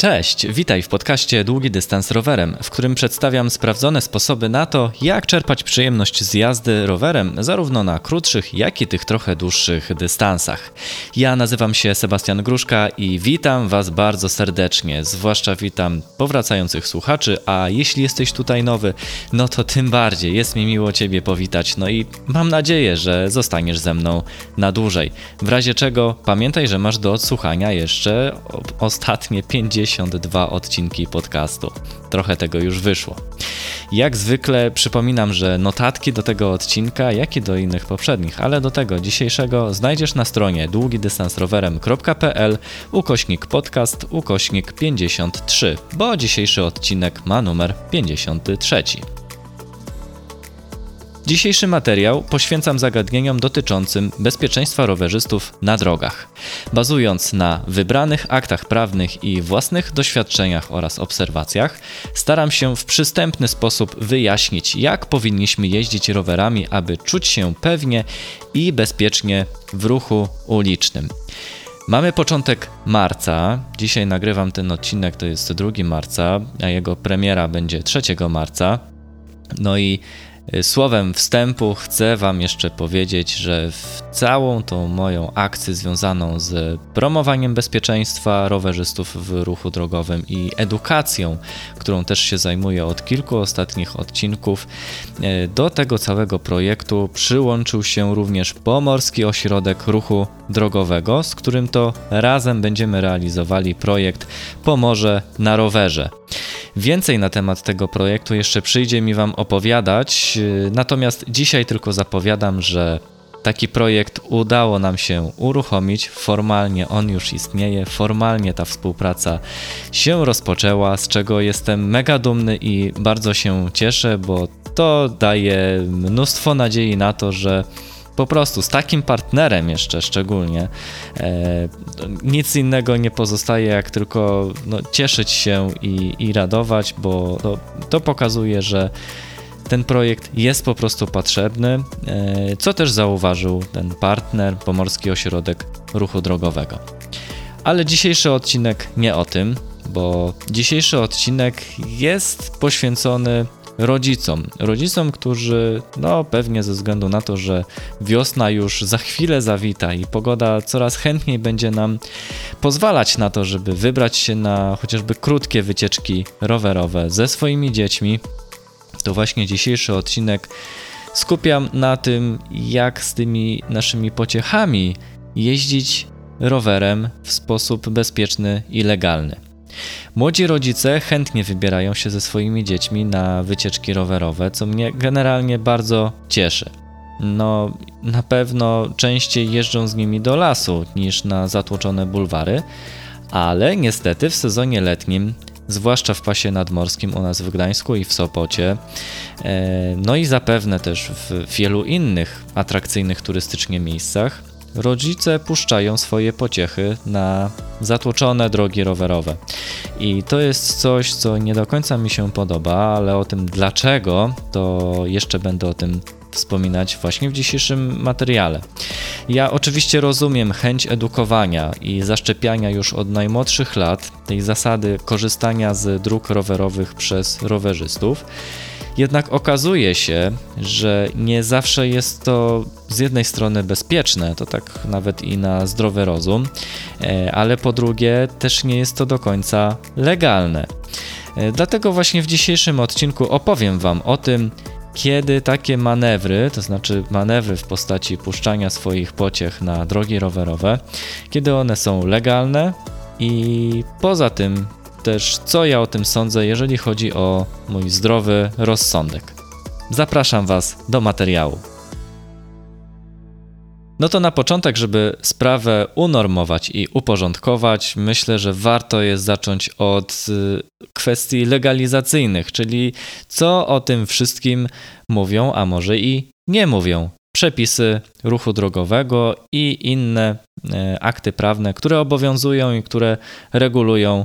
Cześć, witaj w podcaście Długi Dystans Rowerem, w którym przedstawiam sprawdzone sposoby na to, jak czerpać przyjemność z jazdy rowerem, zarówno na krótszych, jak i tych trochę dłuższych dystansach. Ja nazywam się Sebastian Gruszka i witam Was bardzo serdecznie, zwłaszcza witam powracających słuchaczy, a jeśli jesteś tutaj nowy, no to tym bardziej jest mi miło Ciebie powitać, no i mam nadzieję, że zostaniesz ze mną na dłużej. W razie czego pamiętaj, że masz do odsłuchania jeszcze ostatnie 50 52 odcinki podcastu. Trochę tego już wyszło. Jak zwykle przypominam, że notatki do tego odcinka, jak i do innych poprzednich, ale do tego dzisiejszego znajdziesz na stronie długidystansrowerem.pl ukośnik podcast ukośnik 53, bo dzisiejszy odcinek ma numer 53. Dzisiejszy materiał poświęcam zagadnieniom dotyczącym bezpieczeństwa rowerzystów na drogach. Bazując na wybranych aktach prawnych i własnych doświadczeniach oraz obserwacjach, staram się w przystępny sposób wyjaśnić, jak powinniśmy jeździć rowerami, aby czuć się pewnie i bezpiecznie w ruchu ulicznym. Mamy początek marca. Dzisiaj nagrywam ten odcinek, to jest 2 marca, a jego premiera będzie 3 marca. No i Słowem wstępu chcę Wam jeszcze powiedzieć, że w całą tą moją akcję związaną z promowaniem bezpieczeństwa rowerzystów w ruchu drogowym i edukacją, którą też się zajmuję od kilku ostatnich odcinków, e, do tego całego projektu przyłączył się również Pomorski Ośrodek Ruchu Drogowego, z którym to razem będziemy realizowali projekt Pomorze na rowerze. Więcej na temat tego projektu jeszcze przyjdzie mi Wam opowiadać, natomiast dzisiaj tylko zapowiadam, że Taki projekt udało nam się uruchomić. Formalnie on już istnieje, formalnie ta współpraca się rozpoczęła, z czego jestem mega dumny i bardzo się cieszę, bo to daje mnóstwo nadziei na to, że po prostu z takim partnerem jeszcze szczególnie e, nic innego nie pozostaje jak tylko no, cieszyć się i, i radować, bo to, to pokazuje, że ten projekt jest po prostu potrzebny, e, co też zauważył ten partner, Pomorski Ośrodek Ruchu Drogowego. Ale dzisiejszy odcinek nie o tym, bo dzisiejszy odcinek jest poświęcony rodzicom. Rodzicom, którzy, no pewnie ze względu na to, że wiosna już za chwilę zawita i pogoda coraz chętniej będzie nam pozwalać na to, żeby wybrać się na chociażby krótkie wycieczki rowerowe ze swoimi dziećmi, to właśnie dzisiejszy odcinek skupiam na tym, jak z tymi naszymi pociechami jeździć rowerem w sposób bezpieczny i legalny. Młodzi rodzice chętnie wybierają się ze swoimi dziećmi na wycieczki rowerowe, co mnie generalnie bardzo cieszy. No, na pewno częściej jeżdżą z nimi do lasu niż na zatłoczone bulwary, ale niestety w sezonie letnim, zwłaszcza w pasie nadmorskim u nas w Gdańsku i w Sopocie, e, no i zapewne też w wielu innych atrakcyjnych turystycznie miejscach, rodzice puszczają swoje pociechy na zatłoczone drogi rowerowe. I to jest coś, co nie do końca mi się podoba, ale o tym dlaczego, to jeszcze będę o tym wspominać właśnie w dzisiejszym materiale. Ja oczywiście rozumiem chęć edukowania i zaszczepiania już od najmłodszych lat tej zasady korzystania z dróg rowerowych przez rowerzystów. Jednak okazuje się, że nie zawsze jest to z jednej strony bezpieczne, to tak nawet i na zdrowy rozum, e, ale po drugie też nie jest to do końca legalne. E, dlatego właśnie w dzisiejszym odcinku opowiem Wam o tym, kiedy takie manewry, to znaczy manewry w postaci puszczania swoich pociech na drogi rowerowe, kiedy one są legalne i poza tym też co ja o tym sądzę, jeżeli chodzi o mój zdrowy rozsądek. Zapraszam Was do materiału. No to na początek, żeby sprawę unormować i uporządkować, myślę, że warto jest zacząć od y, kwestii legalizacyjnych, czyli co o tym wszystkim mówią, a może i nie mówią przepisy ruchu drogowego i inne y, akty prawne, które obowiązują i które regulują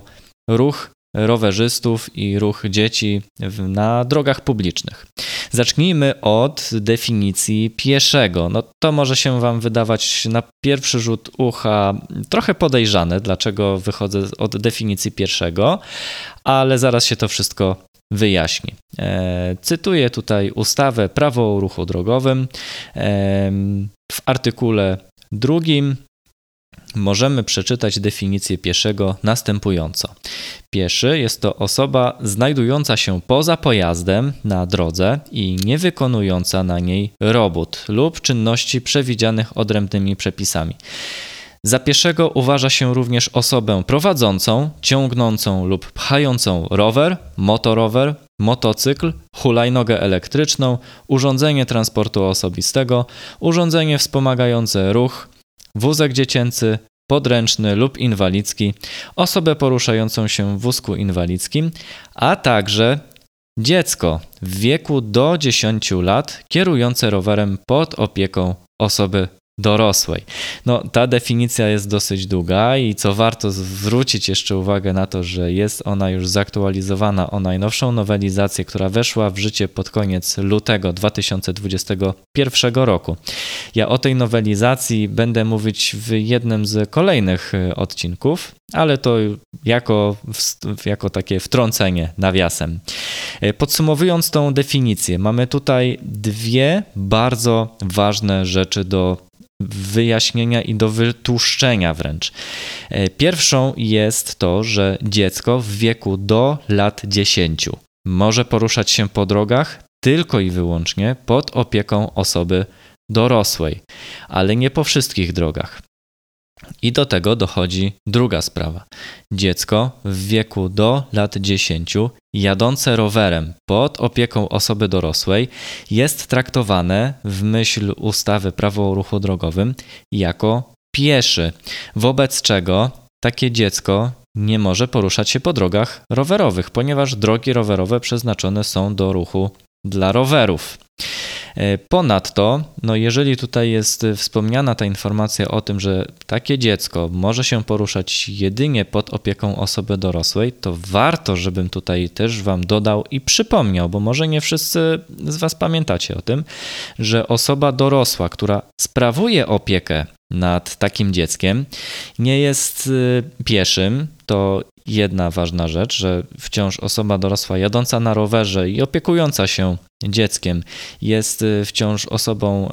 ruch rowerzystów i ruch dzieci na drogach publicznych. Zacznijmy od definicji pieszego. No to może się Wam wydawać na pierwszy rzut ucha trochę podejrzane, dlaczego wychodzę od definicji pierwszego, ale zaraz się to wszystko wyjaśni. E, cytuję tutaj ustawę Prawo o ruchu drogowym. E, w artykule drugim możemy przeczytać definicję pieszego następująco. Pieszy jest to osoba znajdująca się poza pojazdem na drodze i nie wykonująca na niej robót lub czynności przewidzianych odrębnymi przepisami. Za pieszego uważa się również osobę prowadzącą, ciągnącą lub pchającą rower, motorower, motocykl, hulajnogę elektryczną, urządzenie transportu osobistego, urządzenie wspomagające ruch, wózek dziecięcy, podręczny lub inwalidzki, osobę poruszającą się w wózku inwalidzkim, a także dziecko w wieku do 10 lat kierujące rowerem pod opieką osoby dorosłej. No, ta definicja jest dosyć długa i co warto zwrócić jeszcze uwagę na to, że jest ona już zaktualizowana o najnowszą nowelizację, która weszła w życie pod koniec lutego 2021 roku. Ja o tej nowelizacji będę mówić w jednym z kolejnych y, odcinków, ale to jako, jako takie wtrącenie nawiasem. Y, podsumowując tą definicję, mamy tutaj dwie bardzo ważne rzeczy do wyjaśnienia i do wytłuszczenia wręcz. E, pierwszą jest to, że dziecko w wieku do lat 10 może poruszać się po drogach tylko i wyłącznie pod opieką osoby dorosłej, ale nie po wszystkich drogach. I do tego dochodzi druga sprawa. Dziecko w wieku do lat 10, jadące rowerem pod opieką osoby dorosłej, jest traktowane w myśl ustawy Prawo o ruchu drogowym jako pieszy, wobec czego takie dziecko nie może poruszać się po drogach rowerowych, ponieważ drogi rowerowe przeznaczone są do ruchu dla rowerów. Ponadto, no jeżeli tutaj jest wspomniana ta informacja o tym, że takie dziecko może się poruszać jedynie pod opieką osoby dorosłej, to warto, żebym tutaj też Wam dodał i przypomniał, bo może nie wszyscy z Was pamiętacie o tym, że osoba dorosła, która sprawuje opiekę nad takim dzieckiem, nie jest y, pieszym, to jedna ważna rzecz, że wciąż osoba dorosła jadąca na rowerze i opiekująca się dzieckiem jest y, wciąż osobą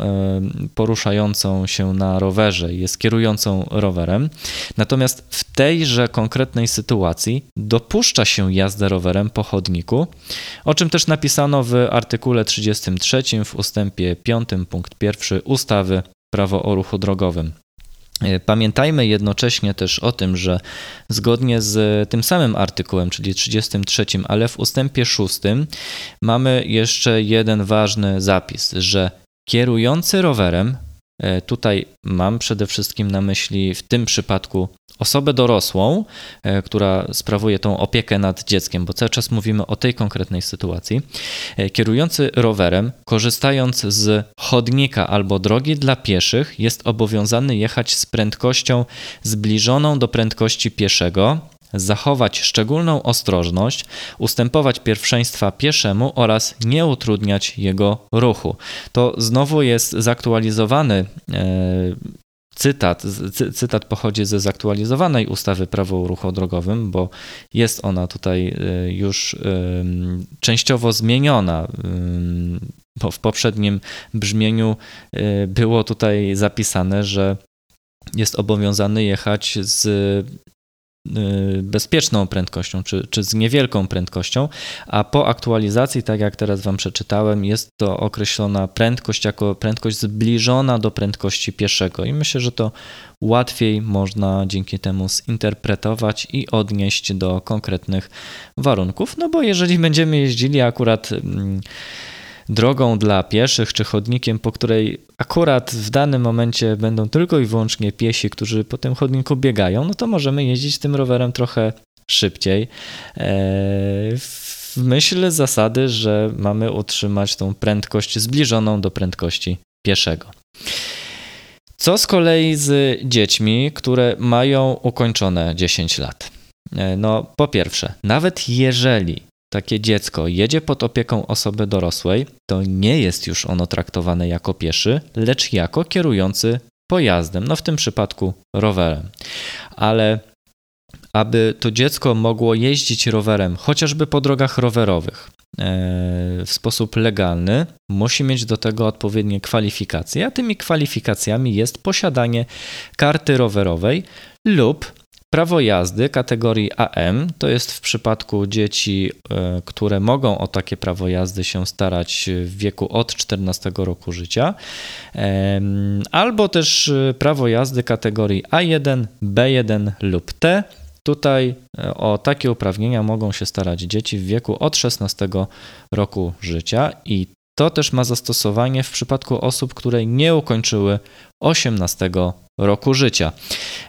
poruszającą się na rowerze, jest kierującą rowerem. Natomiast w tejże konkretnej sytuacji dopuszcza się jazdę rowerem po chodniku, o czym też napisano w artykule 33 w ustępie 5 punkt 1 ustawy Prawo o ruchu drogowym. E, pamiętajmy jednocześnie też o tym, że zgodnie z tym samym artykułem, czyli 33, ale w ustępie 6 mamy jeszcze jeden ważny zapis, że kierujący rowerem tutaj mam przede wszystkim na myśli w tym przypadku osobę dorosłą, e, która sprawuje tą opiekę nad dzieckiem, bo cały czas mówimy o tej konkretnej sytuacji. E, kierujący rowerem, korzystając z chodnika albo drogi dla pieszych, jest obowiązany jechać z prędkością zbliżoną do prędkości pieszego, zachować szczególną ostrożność, ustępować pierwszeństwa pieszemu oraz nie utrudniać jego ruchu. To znowu jest zaktualizowany e, cytat. cytat pochodzi ze zaktualizowanej ustawy Prawo o ruchu drogowym, bo jest ona tutaj e, już częściowo zmieniona. Bo w poprzednim brzmieniu e, było tutaj zapisane, że jest obowiązany jechać z bezpieczną prędkością, czy, czy z niewielką prędkością, a po aktualizacji, tak jak teraz Wam przeczytałem, jest to określona prędkość jako prędkość zbliżona do prędkości pieszego. I myślę, że to łatwiej można dzięki temu zinterpretować i odnieść do konkretnych warunków, no bo jeżeli będziemy jeździli akurat mm, drogą dla pieszych czy chodnikiem, po której akurat w danym momencie będą tylko i wyłącznie piesi, którzy po tym chodniku biegają, no to możemy jeździć tym rowerem trochę szybciej. E, w myśl zasady, że mamy utrzymać tą prędkość zbliżoną do prędkości pieszego. Co z kolei z dziećmi, które mają ukończone 10 lat? E, no, po pierwsze, nawet jeżeli takie dziecko jedzie pod opieką osoby dorosłej, to nie jest już ono traktowane jako pieszy, lecz jako kierujący pojazdem, no w tym przypadku rowerem. Ale aby to dziecko mogło jeździć rowerem, chociażby po drogach rowerowych, e, w sposób legalny, musi mieć do tego odpowiednie kwalifikacje, a tymi kwalifikacjami jest posiadanie karty rowerowej lub Prawo jazdy kategorii AM to jest w przypadku dzieci, e, które mogą o takie prawo jazdy się starać w wieku od 14 roku życia, albo też e, prawo jazdy kategorii A1, B1 lub T. Tutaj e, o takie uprawnienia mogą się starać dzieci w wieku od 16 roku życia i to też ma zastosowanie w przypadku osób, które nie ukończyły 18 roku życia.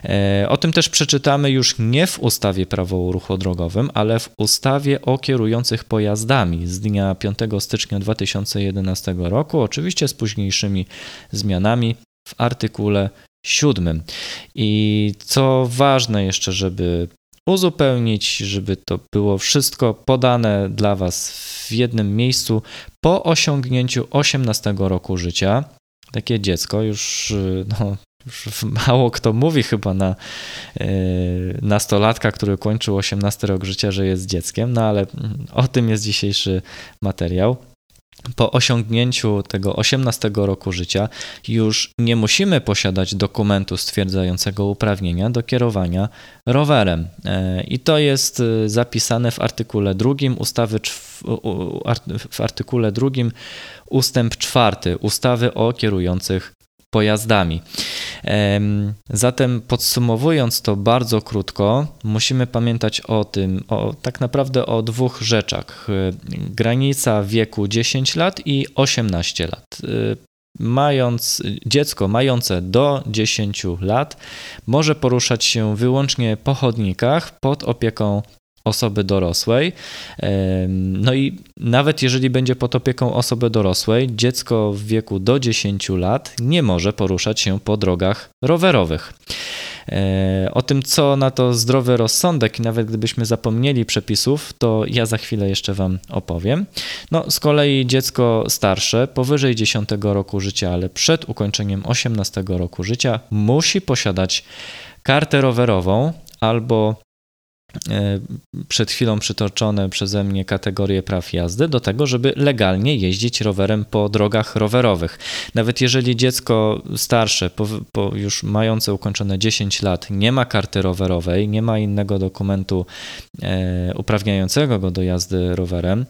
E, o tym też przeczytamy już nie w ustawie Prawo o ruchu drogowym, ale w ustawie o kierujących pojazdami z dnia 5 stycznia 2011 roku, oczywiście z późniejszymi zmianami w artykule 7. I co ważne jeszcze, żeby uzupełnić, żeby to było wszystko podane dla Was w jednym miejscu po osiągnięciu 18 roku życia. Takie dziecko już no, już mało kto mówi chyba na yy, nastolatka, który kończył 18 rok życia, że jest dzieckiem, no ale o tym jest dzisiejszy materiał. Po osiągnięciu tego 18 roku życia już nie musimy posiadać dokumentu stwierdzającego uprawnienia do kierowania rowerem. E, I to jest e, zapisane w artykule drugim ustawy w artykule drugim ustęp czwarty ustawy o kierujących pojazdami. Zatem podsumowując to bardzo krótko, musimy pamiętać o tym, o, tak naprawdę o dwóch rzeczach. Granica wieku 10 lat i 18 lat. Mając dziecko mające do 10 lat może poruszać się wyłącznie po chodnikach pod opieką osoby dorosłej. No i nawet jeżeli będzie pod opieką osoby dorosłej, dziecko w wieku do 10 lat nie może poruszać się po drogach rowerowych. E, o tym, co na to zdrowy rozsądek, i nawet gdybyśmy zapomnieli przepisów, to ja za chwilę jeszcze Wam opowiem. No, z kolei dziecko starsze, powyżej 10 roku życia, ale przed ukończeniem 18 roku życia, musi posiadać kartę rowerową albo przed chwilą przytoczone przeze mnie kategorie praw jazdy do tego, żeby legalnie jeździć rowerem po drogach rowerowych. Nawet jeżeli dziecko starsze, po, po już mające ukończone 10 lat, nie ma karty rowerowej, nie ma innego dokumentu e, uprawniającego go do jazdy rowerem,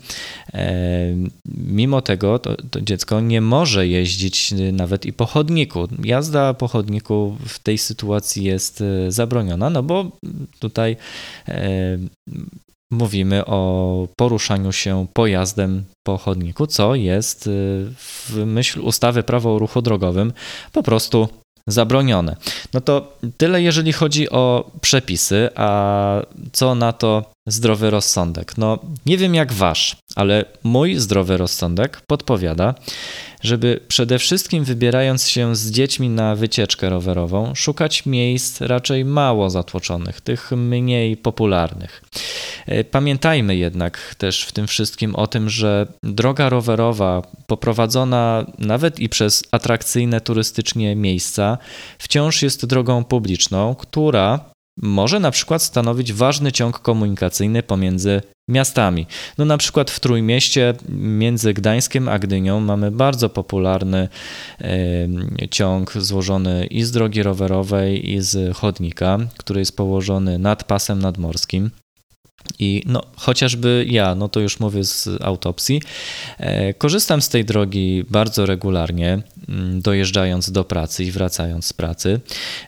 e, mimo tego to, to dziecko nie może jeździć nawet i po chodniku. Jazda po chodniku w tej sytuacji jest e, zabroniona, no bo tutaj E, mówimy o poruszaniu się pojazdem po chodniku, co jest e, w myśl ustawy Prawo o ruchu drogowym po prostu zabronione. No to tyle, jeżeli chodzi o przepisy, a co na to zdrowy rozsądek? No, nie wiem jak wasz, ale mój zdrowy rozsądek podpowiada, żeby przede wszystkim wybierając się z dziećmi na wycieczkę rowerową, szukać miejsc raczej mało zatłoczonych, tych mniej popularnych. E, pamiętajmy jednak też w tym wszystkim o tym, że droga rowerowa poprowadzona nawet i przez atrakcyjne turystycznie miejsca wciąż jest drogą publiczną, która może na przykład stanowić ważny ciąg komunikacyjny pomiędzy miastami. No na przykład w Trójmieście między Gdańskiem a Gdynią mamy bardzo popularny ciąg złożony i z drogi rowerowej i z chodnika, który jest położony nad pasem nadmorskim. I no, chociażby ja, no to już mówię z autopsji, e, korzystam z tej drogi bardzo regularnie, mm, dojeżdżając do pracy i wracając z pracy.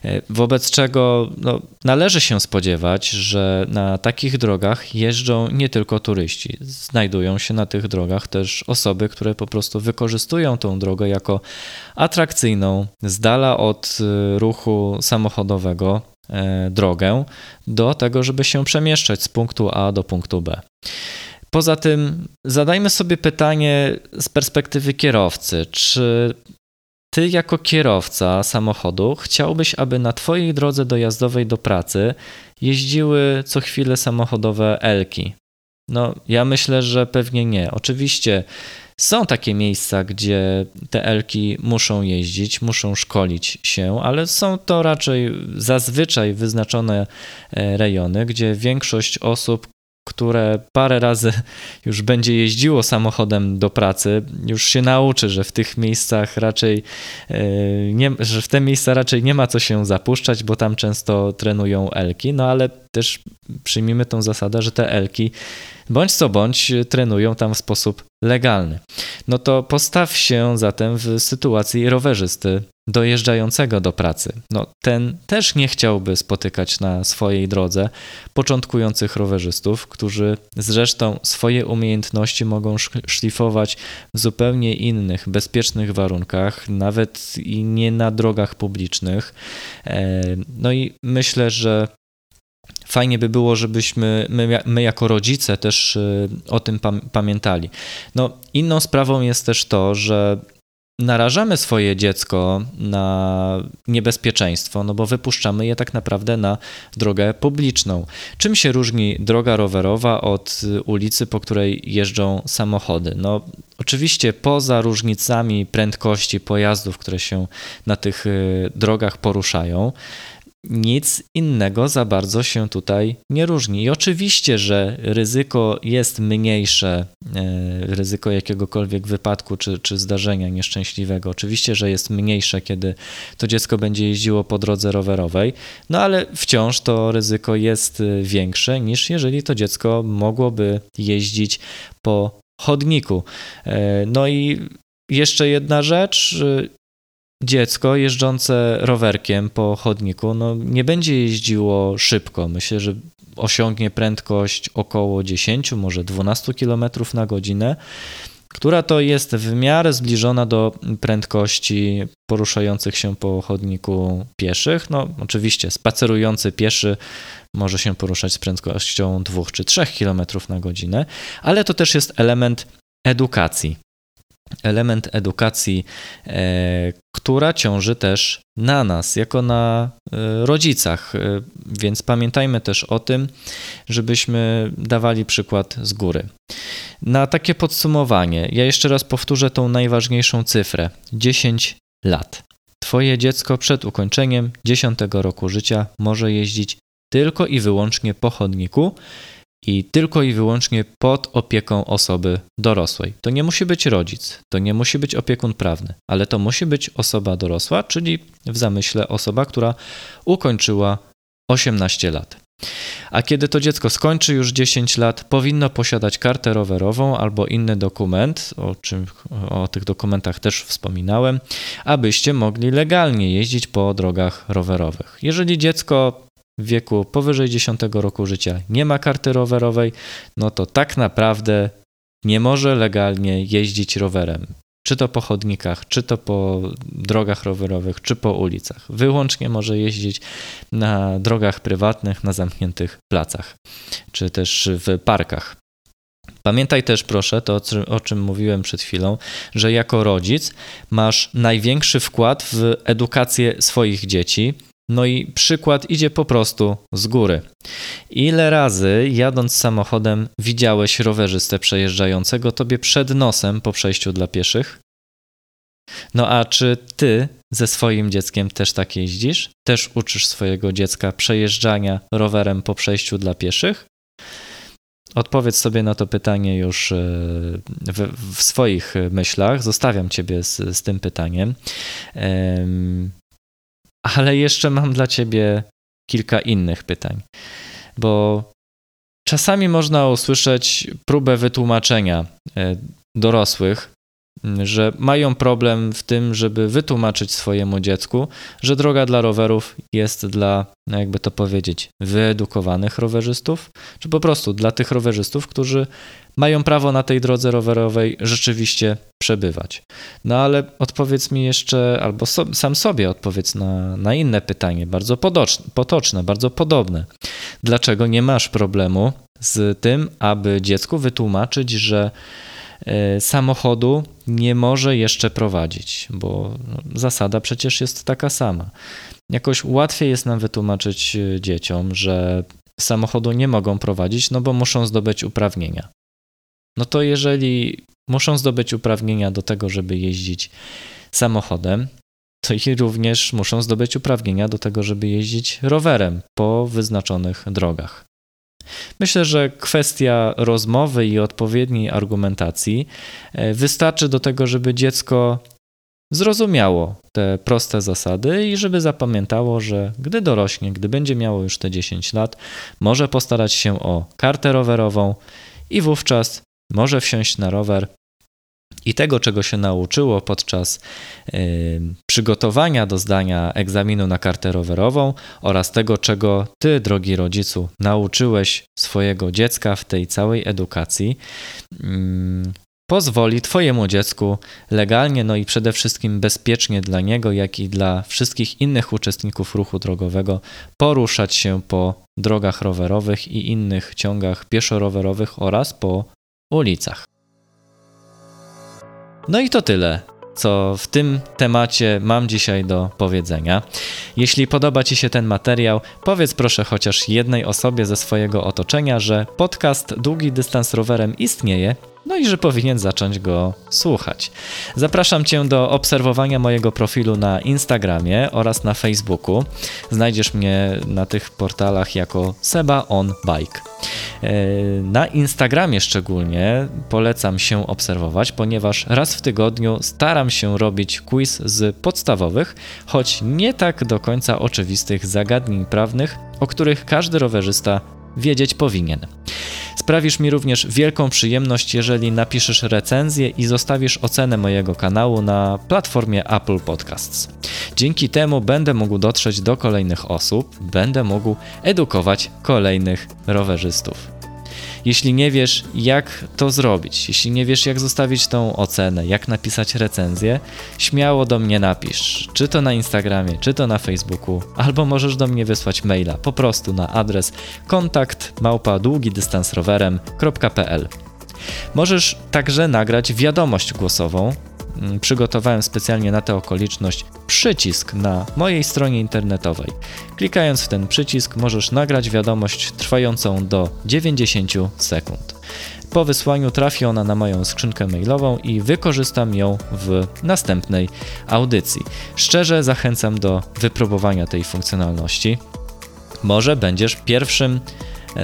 E, wobec czego no, należy się spodziewać, że na takich drogach jeżdżą nie tylko turyści. Znajdują się na tych drogach też osoby, które po prostu wykorzystują tą drogę jako atrakcyjną, z dala od e, ruchu samochodowego, drogę do tego, żeby się przemieszczać z punktu A do punktu B. Poza tym zadajmy sobie pytanie z perspektywy kierowcy, czy ty jako kierowca samochodu chciałbyś, aby na twojej drodze dojazdowej do pracy jeździły co chwilę samochodowe elki? No, ja myślę, że pewnie nie. Oczywiście są takie miejsca, gdzie te elki muszą jeździć, muszą szkolić się, ale są to raczej zazwyczaj wyznaczone e, rejony, gdzie większość osób, które parę razy już będzie jeździło samochodem do pracy, już się nauczy, że w tych miejscach raczej e, nie, że w te miejsca raczej nie ma co się zapuszczać, bo tam często trenują elki, no ale też przyjmijmy tą zasadę, że te elki bądź co bądź trenują tam w sposób legalny. No to postaw się zatem w sytuacji rowerzysty dojeżdżającego do pracy. No, ten też nie chciałby spotykać na swojej drodze początkujących rowerzystów, którzy zresztą swoje umiejętności mogą szlifować w zupełnie innych, bezpiecznych warunkach, nawet i nie na drogach publicznych. E, no i myślę, że fajnie by było, żebyśmy my, my jako rodzice też y, o tym pamiętali. No, inną sprawą jest też to, że narażamy swoje dziecko na niebezpieczeństwo, no bo wypuszczamy je tak naprawdę na drogę publiczną. Czym się różni droga rowerowa od ulicy, po której jeżdżą samochody? No, oczywiście poza różnicami prędkości pojazdów, które się na tych y, drogach poruszają, nic innego za bardzo się tutaj nie różni. I oczywiście, że ryzyko jest mniejsze, e, ryzyko jakiegokolwiek wypadku czy, czy zdarzenia nieszczęśliwego, oczywiście, że jest mniejsze, kiedy to dziecko będzie jeździło po drodze rowerowej, no ale wciąż to ryzyko jest większe niż jeżeli to dziecko mogłoby jeździć po chodniku. E, no i jeszcze jedna rzecz, dziecko jeżdżące rowerkiem po chodniku no, nie będzie jeździło szybko. Myślę, że osiągnie prędkość około 10, może 12 km na godzinę, która to jest w miarę zbliżona do prędkości poruszających się po chodniku pieszych. No, oczywiście spacerujący pieszy może się poruszać z prędkością 2 czy 3 km na godzinę, ale to też jest element edukacji element edukacji, e, która ciąży też na nas, jako na e, rodzicach. E, więc pamiętajmy też o tym, żebyśmy dawali przykład z góry. Na takie podsumowanie, ja jeszcze raz powtórzę tą najważniejszą cyfrę: 10 lat. Twoje dziecko przed ukończeniem 10 roku życia może jeździć tylko i wyłącznie po chodniku i tylko i wyłącznie pod opieką osoby dorosłej. To nie musi być rodzic, to nie musi być opiekun prawny, ale to musi być osoba dorosła, czyli w zamyśle osoba, która ukończyła 18 lat. A kiedy to dziecko skończy już 10 lat, powinno posiadać kartę rowerową albo inny dokument, o czym o tych dokumentach też wspominałem, abyście mogli legalnie jeździć po drogach rowerowych. Jeżeli dziecko w wieku powyżej 10 roku życia nie ma karty rowerowej, no to tak naprawdę nie może legalnie jeździć rowerem. Czy to po chodnikach, czy to po drogach rowerowych, czy po ulicach. Wyłącznie może jeździć na drogach prywatnych, na zamkniętych placach, czy też w parkach. Pamiętaj też, proszę, to o czym mówiłem przed chwilą, że jako rodzic masz największy wkład w edukację swoich dzieci, no i przykład idzie po prostu z góry. Ile razy jadąc samochodem widziałeś rowerzystę przejeżdżającego tobie przed nosem po przejściu dla pieszych? No a czy ty ze swoim dzieckiem też tak jeździsz? Też uczysz swojego dziecka przejeżdżania rowerem po przejściu dla pieszych? Odpowiedz sobie na to pytanie już e, w, w swoich myślach. Zostawiam ciebie z, z tym pytaniem. Ale jeszcze mam dla ciebie kilka innych pytań, bo czasami można usłyszeć próbę wytłumaczenia e, dorosłych, że mają problem w tym, żeby wytłumaczyć swojemu dziecku, że droga dla rowerów jest dla, no jakby to powiedzieć, wyedukowanych rowerzystów, czy po prostu dla tych rowerzystów, którzy mają prawo na tej drodze rowerowej rzeczywiście przebywać. No ale odpowiedz mi jeszcze, albo so, sam sobie odpowiedz na, na inne pytanie, bardzo potoczne, potoczne, bardzo podobne. Dlaczego nie masz problemu z tym, aby dziecku wytłumaczyć, że samochodu nie może jeszcze prowadzić, bo no, zasada przecież jest taka sama. Jakoś łatwiej jest nam wytłumaczyć e, dzieciom, że samochodu nie mogą prowadzić, no bo muszą zdobyć uprawnienia. No to jeżeli muszą zdobyć uprawnienia do tego, żeby jeździć samochodem, to i również muszą zdobyć uprawnienia do tego, żeby jeździć rowerem po wyznaczonych drogach. Myślę, że kwestia rozmowy i odpowiedniej argumentacji e, wystarczy do tego, żeby dziecko zrozumiało te proste zasady i żeby zapamiętało, że gdy dorośnie, gdy będzie miało już te 10 lat, może postarać się o kartę rowerową i wówczas może wsiąść na rower i tego, czego się nauczyło podczas y, przygotowania do zdania egzaminu na kartę rowerową oraz tego, czego ty, drogi rodzicu, nauczyłeś swojego dziecka w tej całej edukacji, y, pozwoli Twojemu dziecku legalnie, no i przede wszystkim bezpiecznie dla niego, jak i dla wszystkich innych uczestników ruchu drogowego poruszać się po drogach rowerowych i innych ciągach pieszo-rowerowych oraz po ulicach. No i to tyle, co w tym temacie mam dzisiaj do powiedzenia. Jeśli podoba Ci się ten materiał, powiedz proszę chociaż jednej osobie ze swojego otoczenia, że podcast Długi Dystans Rowerem istnieje no i że powinien zacząć go słuchać. Zapraszam Cię do obserwowania mojego profilu na Instagramie oraz na Facebooku. Znajdziesz mnie na tych portalach jako Seba on Bike. E, na Instagramie szczególnie polecam się obserwować, ponieważ raz w tygodniu staram się robić quiz z podstawowych, choć nie tak do końca oczywistych zagadnień prawnych, o których każdy rowerzysta wiedzieć powinien. Sprawisz mi również wielką przyjemność, jeżeli napiszesz recenzję i zostawisz ocenę mojego kanału na platformie Apple Podcasts. Dzięki temu będę mógł dotrzeć do kolejnych osób, będę mógł edukować kolejnych rowerzystów. Jeśli nie wiesz, jak to zrobić, jeśli nie wiesz, jak zostawić tą ocenę, jak napisać recenzję, śmiało do mnie napisz, czy to na Instagramie, czy to na Facebooku, albo możesz do mnie wysłać maila po prostu na adres kontakt małpa długidystansrowerem.pl. Możesz także nagrać wiadomość głosową przygotowałem specjalnie na tę okoliczność przycisk na mojej stronie internetowej. Klikając w ten przycisk możesz nagrać wiadomość trwającą do 90 sekund. Po wysłaniu trafi ona na moją skrzynkę mailową i wykorzystam ją w następnej audycji. Szczerze zachęcam do wypróbowania tej funkcjonalności. Może będziesz pierwszym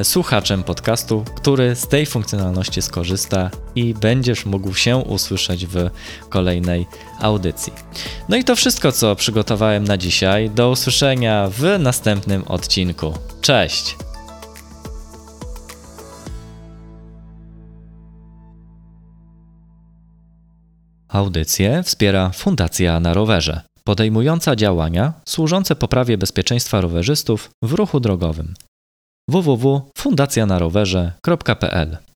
słuchaczem podcastu, który z tej funkcjonalności skorzysta i będziesz mógł się usłyszeć w kolejnej audycji. No i to wszystko, co przygotowałem na dzisiaj. Do usłyszenia w następnym odcinku. Cześć! Audycję wspiera Fundacja na Rowerze, podejmująca działania służące poprawie bezpieczeństwa rowerzystów w ruchu drogowym www.fundacjanarowerze.pl